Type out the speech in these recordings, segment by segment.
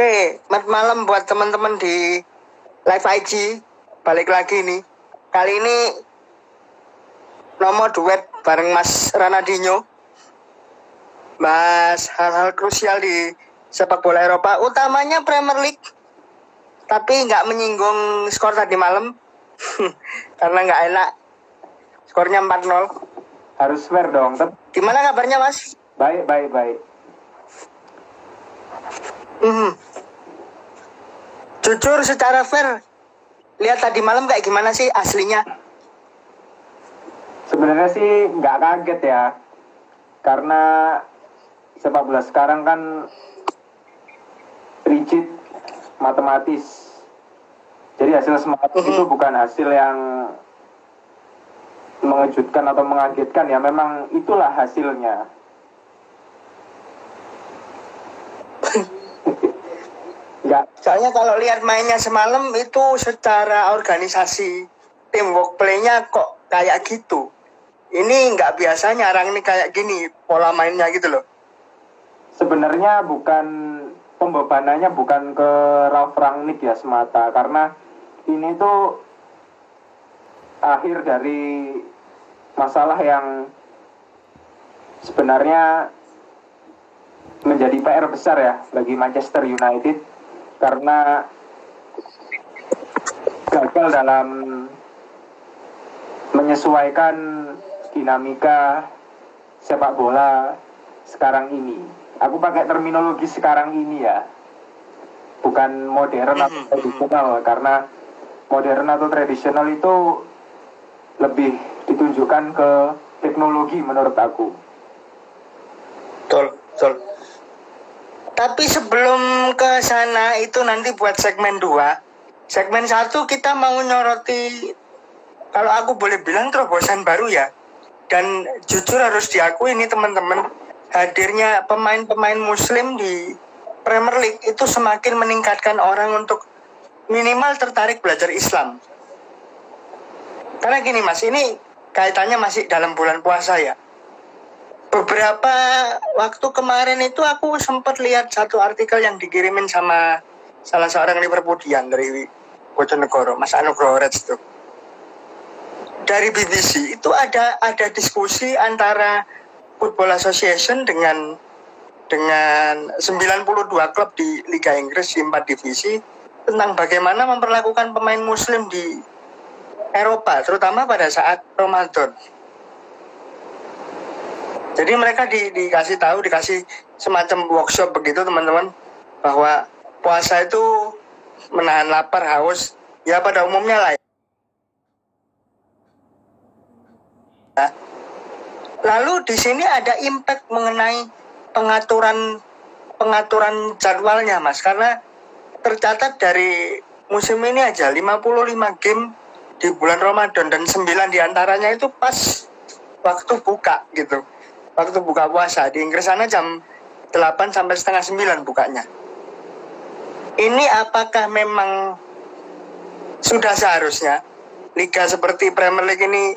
Oke, malam buat teman-teman di live IG. Balik lagi nih. Kali ini nomor duet bareng Mas Ranadinho. Mas hal-hal krusial di sepak bola Eropa, utamanya Premier League. Tapi nggak menyinggung skor tadi malam. Karena nggak enak. Skornya 4-0. Harus fair dong. Gimana kabarnya, Mas? Baik, baik, baik. Mhm. Jujur secara fair, lihat tadi malam kayak gimana sih aslinya? Sebenarnya sih nggak kaget ya. Karena sepak bola sekarang kan rigid, matematis. Jadi hasil semangat Mhm. itu bukan hasil yang mengejutkan atau mengagetkan ya. Memang itulah hasilnya. Nggak Soalnya kalau lihat mainnya semalam itu secara organisasi teamwork play-nya kok kayak gitu. Ini nggak biasanya orang ini kayak gini pola mainnya gitu loh. sebenarnya bukan pembebanannya bukan ke Ralf Rangnick ya semata karena ini tuh akhir dari masalah yang sebenarnya menjadi PR besar ya bagi Manchester United karena gagal dalam menyesuaikan dinamika sepak bola sekarang ini. Aku pakai terminologi sekarang ini ya, bukan modern atau Mhm. tradisional karena modern atau tradisional itu lebih ditunjukkan ke teknologi menurut aku. Betul, betul. Tapi sebelum ke sana itu nanti buat segmen 2. Segmen 1 kita mau nyoroti kalau aku boleh bilang terobosan baru ya. Dan jujur harus diakui ini teman-teman hadirnya pemain-pemain muslim di Premier League itu semakin meningkatkan orang untuk minimal tertarik belajar Islam. Karena gini Mas, ini kaitannya masih dalam bulan puasa ya beberapa waktu kemarin itu aku sempat lihat satu artikel yang dikirimin sama salah seorang Liverpoolian dari Bojonegoro, Mas Anugroho Reds itu. Dari BBC itu ada ada diskusi antara Football Association dengan dengan 92 klub di Liga Inggris di 4 divisi tentang bagaimana memperlakukan pemain muslim di Eropa, terutama pada saat Ramadan. Jadi mereka di, dikasih tahu, dikasih semacam workshop begitu teman-teman bahwa puasa itu menahan lapar, haus, ya pada umumnya lah. ya. Lalu di sini ada impact mengenai pengaturan pengaturan jadwalnya, Mas, karena tercatat dari musim ini aja 55 game di bulan Ramadan dan 9 di antaranya itu pas waktu buka gitu waktu buka puasa di Inggris sana jam 8 sampai setengah 9 bukanya. Ini apakah memang sudah seharusnya liga seperti Premier League ini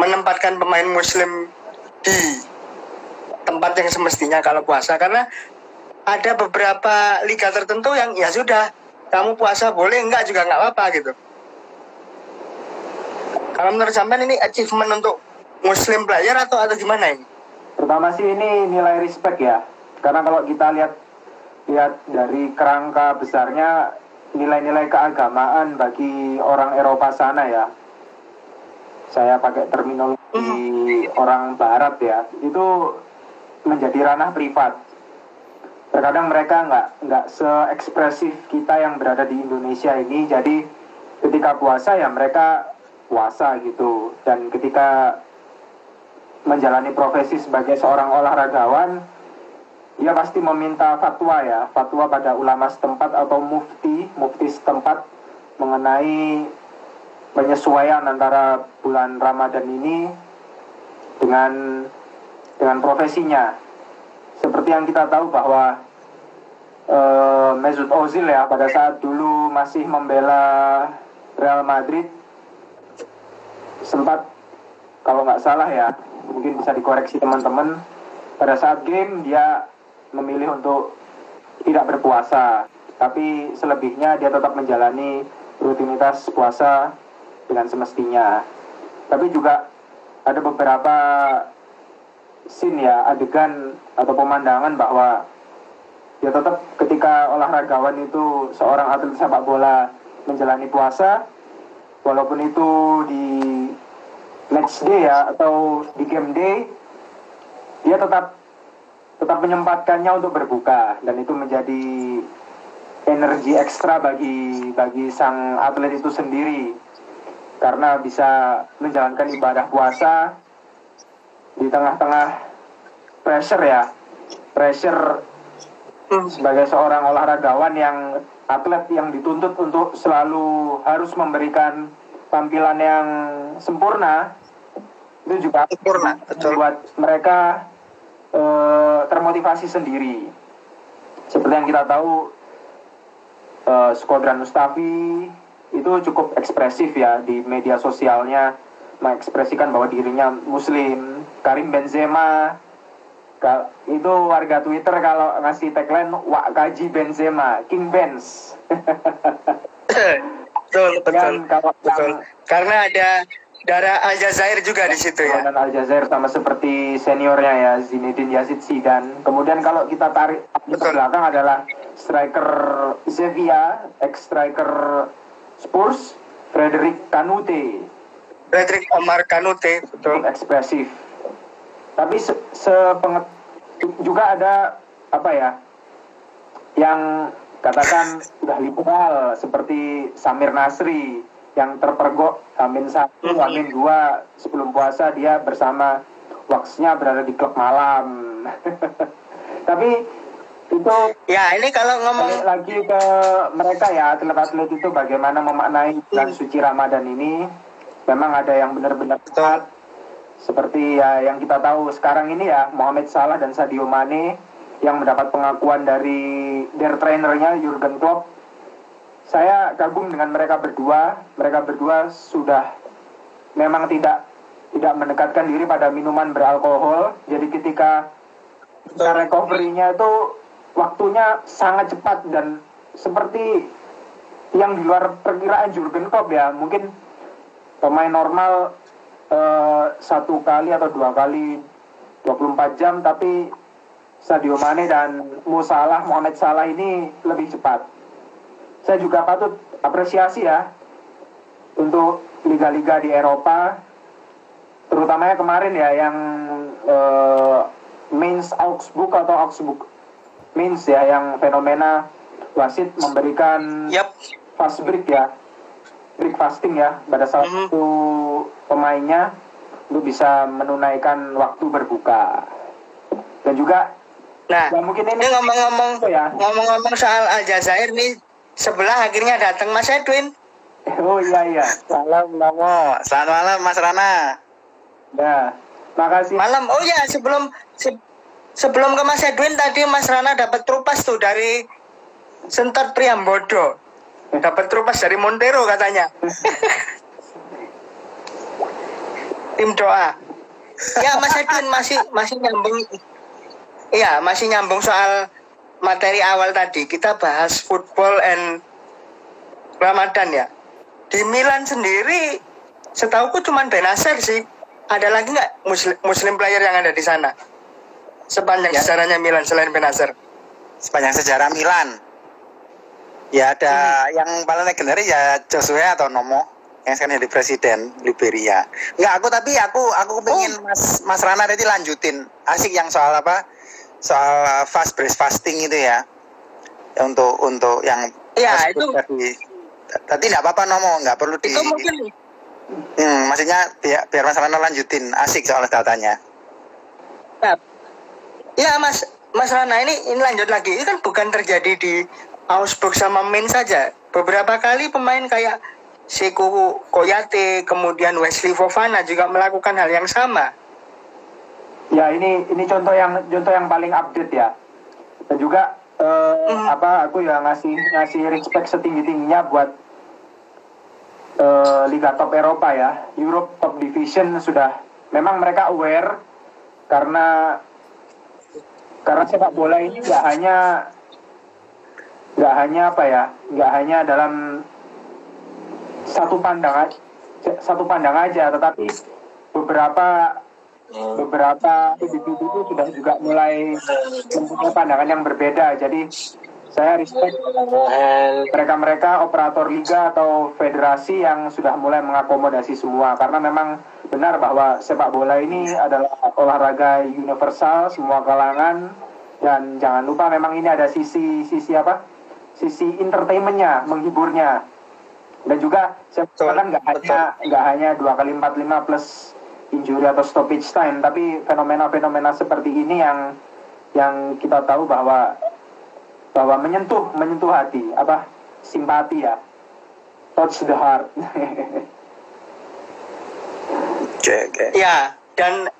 menempatkan pemain muslim di tempat yang semestinya kalau puasa karena ada beberapa liga tertentu yang ya sudah kamu puasa boleh enggak juga nggak apa-apa gitu. Kalau menurut sampean ini achievement untuk muslim player atau atau gimana ini? Pertama sih ini nilai respect ya. Karena kalau kita lihat lihat dari kerangka besarnya nilai-nilai keagamaan bagi orang Eropa sana ya. Saya pakai terminologi orang Barat ya. Itu menjadi ranah privat. Terkadang mereka nggak nggak se-ekspresif kita yang berada di Indonesia ini. Jadi ketika puasa ya mereka puasa gitu. Dan ketika menjalani profesi sebagai seorang olahragawan, ia pasti meminta fatwa ya, fatwa pada ulama setempat atau mufti, mufti setempat mengenai penyesuaian antara bulan Ramadan ini dengan dengan profesinya. Seperti yang kita tahu bahwa eh, Mesut Ozil ya pada saat dulu masih membela Real Madrid sempat kalau nggak salah ya mungkin bisa dikoreksi teman-teman pada saat game dia memilih untuk tidak berpuasa, tapi selebihnya dia tetap menjalani rutinitas puasa dengan semestinya. Tapi juga ada beberapa scene ya, adegan atau pemandangan bahwa ya tetap ketika olahragawan itu seorang atlet sepak bola menjalani puasa, walaupun itu di match day ya atau di game day, dia tetap tetap menyempatkannya untuk berbuka. Dan itu menjadi energi ekstra bagi bagi sang atlet itu sendiri. Karena bisa menjalankan ibadah puasa di tengah-tengah pressure ya. Pressure sebagai seorang olahragawan yang atlet yang dituntut untuk selalu harus memberikan tampilan yang sempurna itu juga Sempurna, betul. membuat mereka eh, termotivasi sendiri. Seperti yang kita tahu eh, Skodran Mustafi itu cukup ekspresif ya di media sosialnya mengekspresikan bahwa dirinya muslim. Karim Benzema itu warga Twitter kalau ngasih tagline Wak Kaji Benzema King Benz betul betul Dan kalau betul. yang- karena ada darah Aljazair juga di situ ya. Dan Aljazair sama seperti seniornya ya Zinedine Yazid Zidane. Kemudian kalau kita tarik ke belakang adalah striker Sevilla, ex striker Spurs, Frederic Kanute, Patrick Omar Kanute betul. Ekspresif. Tapi se sepenget- juga ada apa ya yang katakan udah liberal seperti Samir Nasri yang terpergok Amin satu, Mhm. Amin dua sebelum puasa dia bersama waxnya berada di klub malam. Tapi itu ya ini kalau ngomong lagi ke mereka ya atlet-atlet itu bagaimana memaknai bulan suci Ramadan ini memang ada yang benar-benar seperti ya yang kita tahu sekarang ini ya Mohamed Salah dan Sadio Mane yang mendapat pengakuan dari their trainernya Jurgen Klopp. Saya kagum dengan mereka berdua. Mereka berdua sudah memang tidak tidak mendekatkan diri pada minuman beralkohol. Jadi ketika recovery-nya itu waktunya sangat cepat dan seperti yang di luar perkiraan Jurgen Klopp ya. Mungkin pemain normal eh, satu kali atau dua kali 24 jam tapi Sadio Mane dan Mo Salah, Mohamed Salah ini lebih cepat. Saya juga patut apresiasi ya untuk liga-liga di Eropa terutamanya kemarin ya yang eh, Mainz Augsburg atau Augsburg Mainz ya yang fenomena wasit memberikan yap fast break ya break fasting ya pada salah Mhm. satu pemainnya untuk bisa menunaikan waktu berbuka dan juga nah ya mungkin ini ngomong-ngomong ya? ngomong-ngomong soal Aljazair nih sebelah akhirnya datang Mas Edwin. Oh iya iya. Malam, Namo. Selamat malam, Mas Rana. ya makasih. Malam oh ya sebelum se- sebelum ke Mas Edwin tadi Mas Rana dapat trupas tuh dari Sentot Priambodo. Dapat trupas dari Montero katanya. Tim doa. Ya Mas Edwin masih masih nyambung iya masih nyambung soal materi awal tadi kita bahas football and Ramadan ya di Milan sendiri setauku cuma Benacer sih ada lagi nggak muslim, muslim player yang ada di sana sepanjang Ya. sejarahnya Milan selain Benacer Sepanjang sejarah Milan. Ya ada yang paling legendaris ya Joshua atau Nomo yang sekarang jadi presiden Liberia. Enggak, aku tapi aku aku pengen Mas Mas Rana tadi lanjutin asik yang soal apa? Soal fast breast fasting itu ya. Ya, Untuk untuk yang Ya, itu- tadi. Tadi enggak apa-apa Nomo, enggak perlu di itu mungkin Hmm, maksudnya biar, biar Mas Rana lanjutin. Asik soal datanya. ya, ya Mas Mas Rana ini ini lanjut lagi. Ini kan bukan terjadi di Augsburg sama Mainz saja. Beberapa kali pemain kayak Sekou Koyate kemudian Wesley Fofana juga melakukan hal yang sama ya ini ini contoh yang contoh yang paling update ya dan juga eh, Hmm. apa aku ya ngasih ngasih respect setinggi tingginya buat eh, liga top Eropa ya Europe Top Division sudah memang mereka aware karena karena sepak bola ini nggak hanya nggak hanya apa ya nggak hanya dalam satu pandangan satu pandang aja tetapi beberapa beberapa individu itu sudah juga mulai mempunyai pandangan yang berbeda. Jadi saya respect mereka-mereka operator liga atau federasi yang sudah mulai mengakomodasi semua. Karena memang benar bahwa sepak bola ini adalah olahraga universal semua kalangan. Dan jangan lupa memang ini ada sisi sisi apa? Sisi entertainmentnya menghiburnya. Dan juga saya kan nggak hanya nggak hanya dua kali empat lima plus injury atau stoppage time tapi fenomena-fenomena seperti ini yang yang kita tahu bahwa bahwa menyentuh menyentuh hati apa simpati ya touch the heart Oke, oke. Ya, dan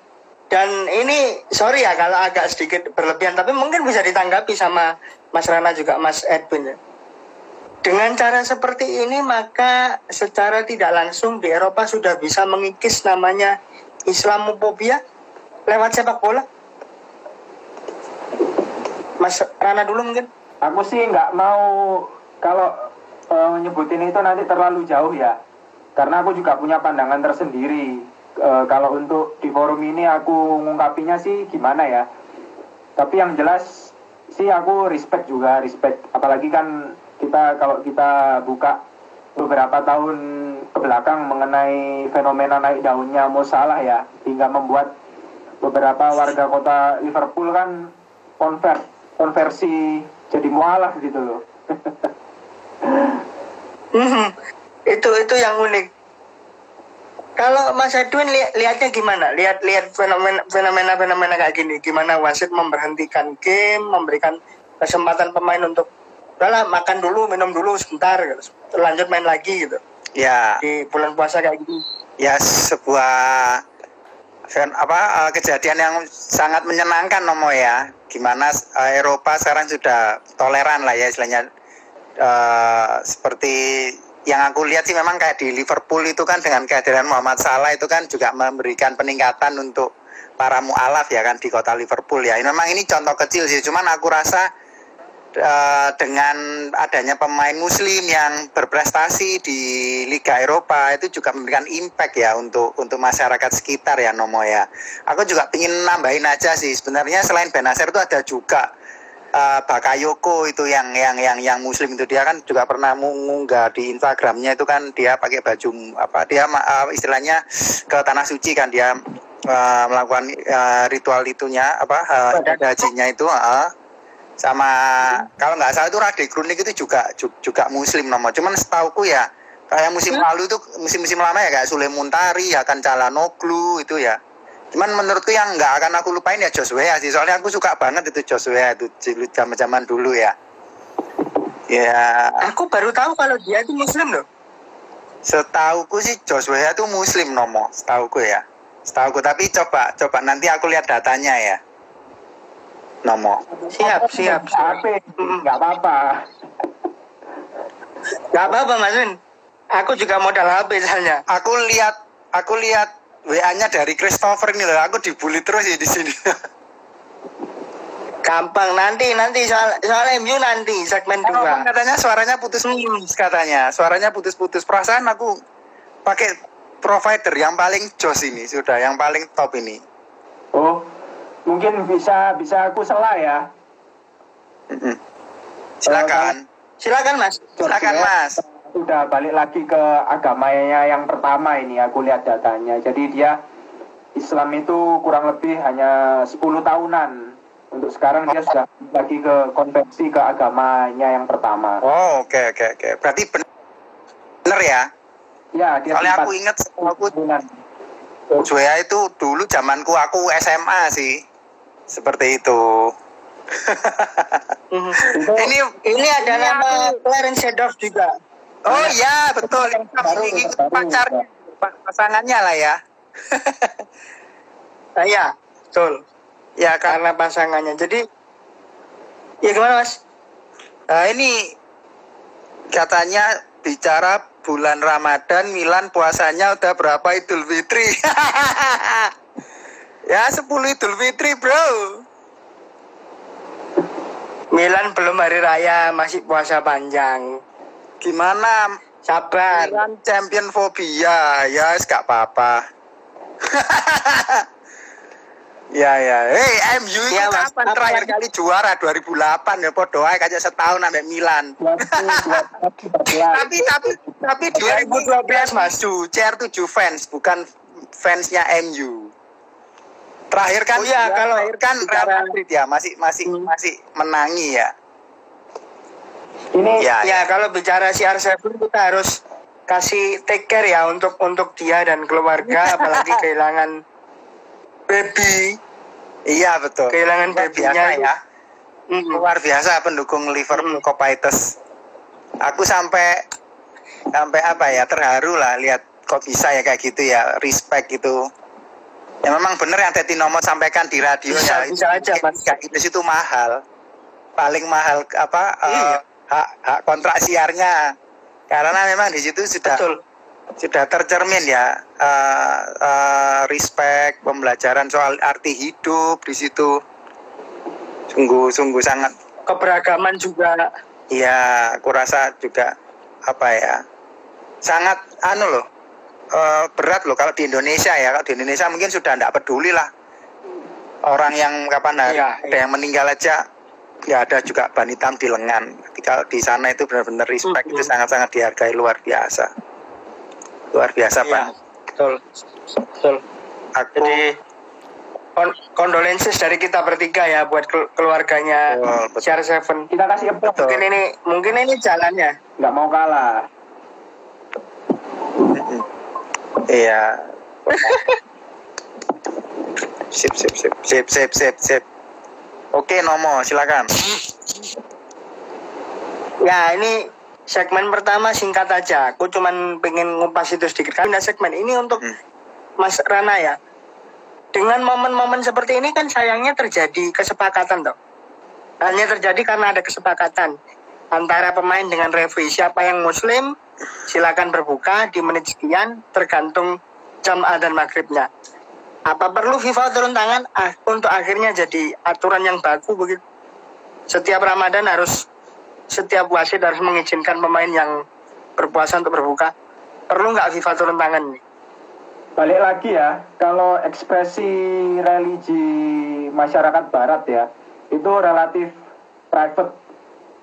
dan ini sorry ya kalau agak sedikit berlebihan, tapi mungkin bisa ditanggapi sama Mas Rana juga Mas Edwin ya. Dengan cara seperti ini maka secara tidak langsung di Eropa sudah bisa mengikis namanya Islamophobia lewat sepak bola. Mas Rana dulu mungkin. Aku sih nggak mau kalau uh, nyebutin itu nanti terlalu jauh ya, karena aku juga punya pandangan tersendiri uh, kalau untuk di forum ini aku ngungkapinya sih gimana ya tapi yang jelas sih aku respect juga respect apalagi kan kita kalau kita buka beberapa tahun ke belakang mengenai fenomena naik daunnya Mo Salah ya hingga membuat beberapa warga kota Liverpool kan konvert konversi jadi mualaf gitu loh. Mhm. itu itu yang unik kalau Mas Edwin li lihatnya gimana? Lihat lihat fenomena fenomena fenomena kayak gini, gimana wasit memberhentikan game, memberikan kesempatan pemain untuk udahlah makan dulu, minum dulu sebentar, gitu. lanjut main lagi gitu. Ya. Di bulan puasa kayak gini. Ya sebuah apa eh, kejadian yang sangat menyenangkan Nomo ya. Gimana uh, Eropa sekarang sudah toleran lah ya istilahnya uh, seperti yang aku lihat sih memang kayak di Liverpool itu kan dengan kehadiran Muhammad Salah itu kan juga memberikan peningkatan untuk para mualaf ya kan di kota Liverpool ya. Memang ini contoh kecil sih, cuman aku rasa uh, dengan adanya pemain Muslim yang berprestasi di Liga Eropa itu juga memberikan impact ya untuk untuk masyarakat sekitar ya Nomo ya. Aku juga ingin nambahin aja sih sebenarnya selain Benacer itu ada juga uh, Bakayoko itu yang yang yang yang muslim itu. Dia kan juga pernah mengunggah di Instagramnya itu kan dia pakai baju apa dia uh, istilahnya ke tanah suci kan dia uh, melakukan uh, ritual itunya apa uh, hajinya itu uh, sama kalau nggak salah itu Rade Kronik itu juga juga muslim nomor cuman setauku ya kayak musim hmm? lalu itu musim-musim lama ya kayak Sule Muntari ya kan Calanoglu itu ya Cuman menurutku yang nggak akan aku lupain ya Joshua sih. Soalnya aku suka banget itu Joshua itu zaman-zaman dulu ya. Ya. Aku baru tahu kalau dia itu muslim loh. Setauku sih Joshua itu muslim nomo, setauku ya. Setauku tapi coba coba nanti aku lihat datanya ya. Nomo. Siap, siap. siap. Nggak apa-apa. Nggak apa-apa Mas Win. Aku juga modal HP misalnya. Aku lihat aku lihat WA-nya dari Christopher ini loh. Aku dibully terus ya di sini. Gampang nanti nanti soal soal MU nanti segmen oh, dua. Katanya suaranya putus-putus katanya. Suaranya putus-putus. Perasaan aku pakai provider yang paling jos ini sudah yang paling top ini. Mungkin bisa bisa aku salah ya. Silakan. Silakan Mas. Silakan Mas udah balik lagi ke agamanya yang pertama ini aku lihat datanya. Jadi dia Islam itu kurang lebih hanya 10 tahunan. Untuk sekarang dia sudah lagi ke konversi ke agamanya yang pertama. Oh, oke okay, oke okay, oke. Okay. Berarti benar ya? Ya, dia Soalnya aku ingat aku. Joya itu dulu zamanku aku SMA sih. Seperti itu. ini ini ada nama Clarence Seedorf juga. Oh iya betul yang ini pacar pasangannya lah ya. nah, iya betul. Ya karena pasangannya. Jadi ya gimana mas? Nah, ini katanya bicara bulan Ramadan Milan puasanya udah berapa Idul Fitri? ya 10 Idul Fitri bro. Milan belum hari raya, masih puasa panjang. Gimana Sabar. Milan champion fobia ya wis gak apa-apa ya ya hey MU itu Ya, Mas. kapan Apa terakhir kali juara 2008 ya podo ae kayak setahun sampai Milan tapi tapi tapi 2012, Mas. Tujuh, CR7 fans bukan fansnya MU terakhir kan Oh iya, juara kalau terakhir kan Real Madrid ya masih masih Hmm. masih menangi ya Ini ya Ya kalau bicara CR7 kita harus kasih take care ya untuk untuk dia dan keluarga apalagi kehilangan baby iya betul kehilangan Luar biasa babynya ya Mm. luar biasa pendukung Liverpool Hmm. Kopaites. Aku sampai sampai apa ya terharu lah lihat kok bisa ya kayak gitu ya respect gitu. Ya memang bener yang Teti Nomo sampaikan di radio Bisa, ya. bisa aja, Mas. Kayak gitu itu mahal. Paling mahal apa eh, Iya. hak hak kontrak siarnya. Karena memang di situ sudah betul sudah tercermin ya eh, eh, respect pembelajaran soal arti hidup di situ. Sungguh sungguh sangat keberagaman juga Iya, aku rasa juga apa ya sangat anu loh eh, berat loh kalau di Indonesia ya kalau di Indonesia mungkin sudah tidak peduli lah orang yang kapan hari Iya, ada yang meninggal aja ya ada juga ban hitam di lengan kalau di sana itu benar-benar respect Mhm. itu sangat-sangat dihargai luar biasa luar biasa Iya, pak betul betul aku jadi kon condolences dari kita bertiga ya buat kel- keluarganya Betul, betul. CR7 kita kasih applause. Betul. mungkin ini mungkin ini jalannya Nggak mau kalah. Iya sip sip sip sip sip sip sip oke Nomo silakan Ya ini segmen pertama singkat aja. Aku cuman pengen ngupas itu sedikit. Karena segmen ini untuk Hmm. Mas Rana ya. Dengan momen-momen seperti ini kan sayangnya terjadi kesepakatan toh. Hanya terjadi karena ada kesepakatan antara pemain dengan referee. Siapa yang muslim silakan berbuka di menit sekian tergantung jam adzan maghribnya. Apa perlu FIFA turun tangan ah, untuk akhirnya jadi aturan yang baku begitu? Setiap Ramadan harus setiap wasit harus mengizinkan pemain yang berpuasa untuk berbuka. Perlu nggak FIFA turun tangan nih? Balik lagi ya, kalau ekspresi religi masyarakat barat ya, itu relatif private.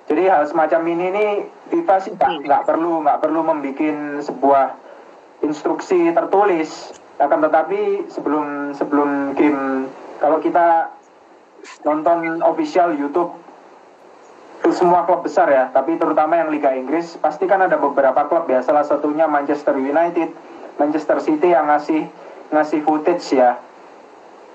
Jadi hal semacam ini nih FIFA sih nggak nggak perlu nggak perlu membuat sebuah instruksi tertulis. Akan tetapi sebelum sebelum game, kalau kita nonton official YouTube itu semua klub besar ya, tapi terutama yang Liga Inggris, pasti kan ada beberapa klub ya, salah satunya Manchester United, Manchester City yang ngasih ngasih footage ya.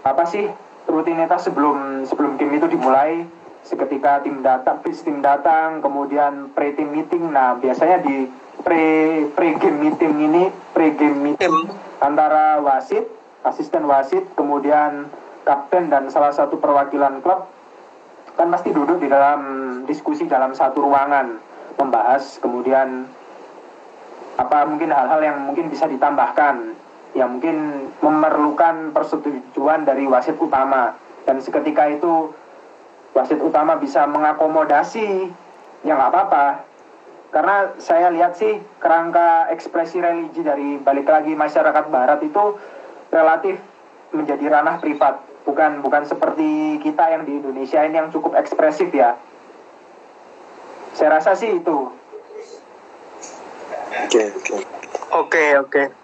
Apa sih rutinitas sebelum sebelum game itu dimulai? Seketika tim datang, bis tim datang, kemudian pre team meeting. Nah, biasanya di pre pre game meeting ini, pre game meeting antara wasit, asisten wasit, kemudian kapten dan salah satu perwakilan klub kan pasti duduk di dalam diskusi dalam satu ruangan membahas kemudian apa mungkin hal-hal yang mungkin bisa ditambahkan yang mungkin memerlukan persetujuan dari wasit utama dan seketika itu wasit utama bisa mengakomodasi. Ya nggak apa-apa. Karena saya lihat sih kerangka ekspresi religi dari balik lagi masyarakat barat itu relatif menjadi ranah privat. Bukan bukan seperti kita yang di Indonesia ini yang cukup ekspresif ya. Saya rasa sih itu. Oke oke. Oke oke.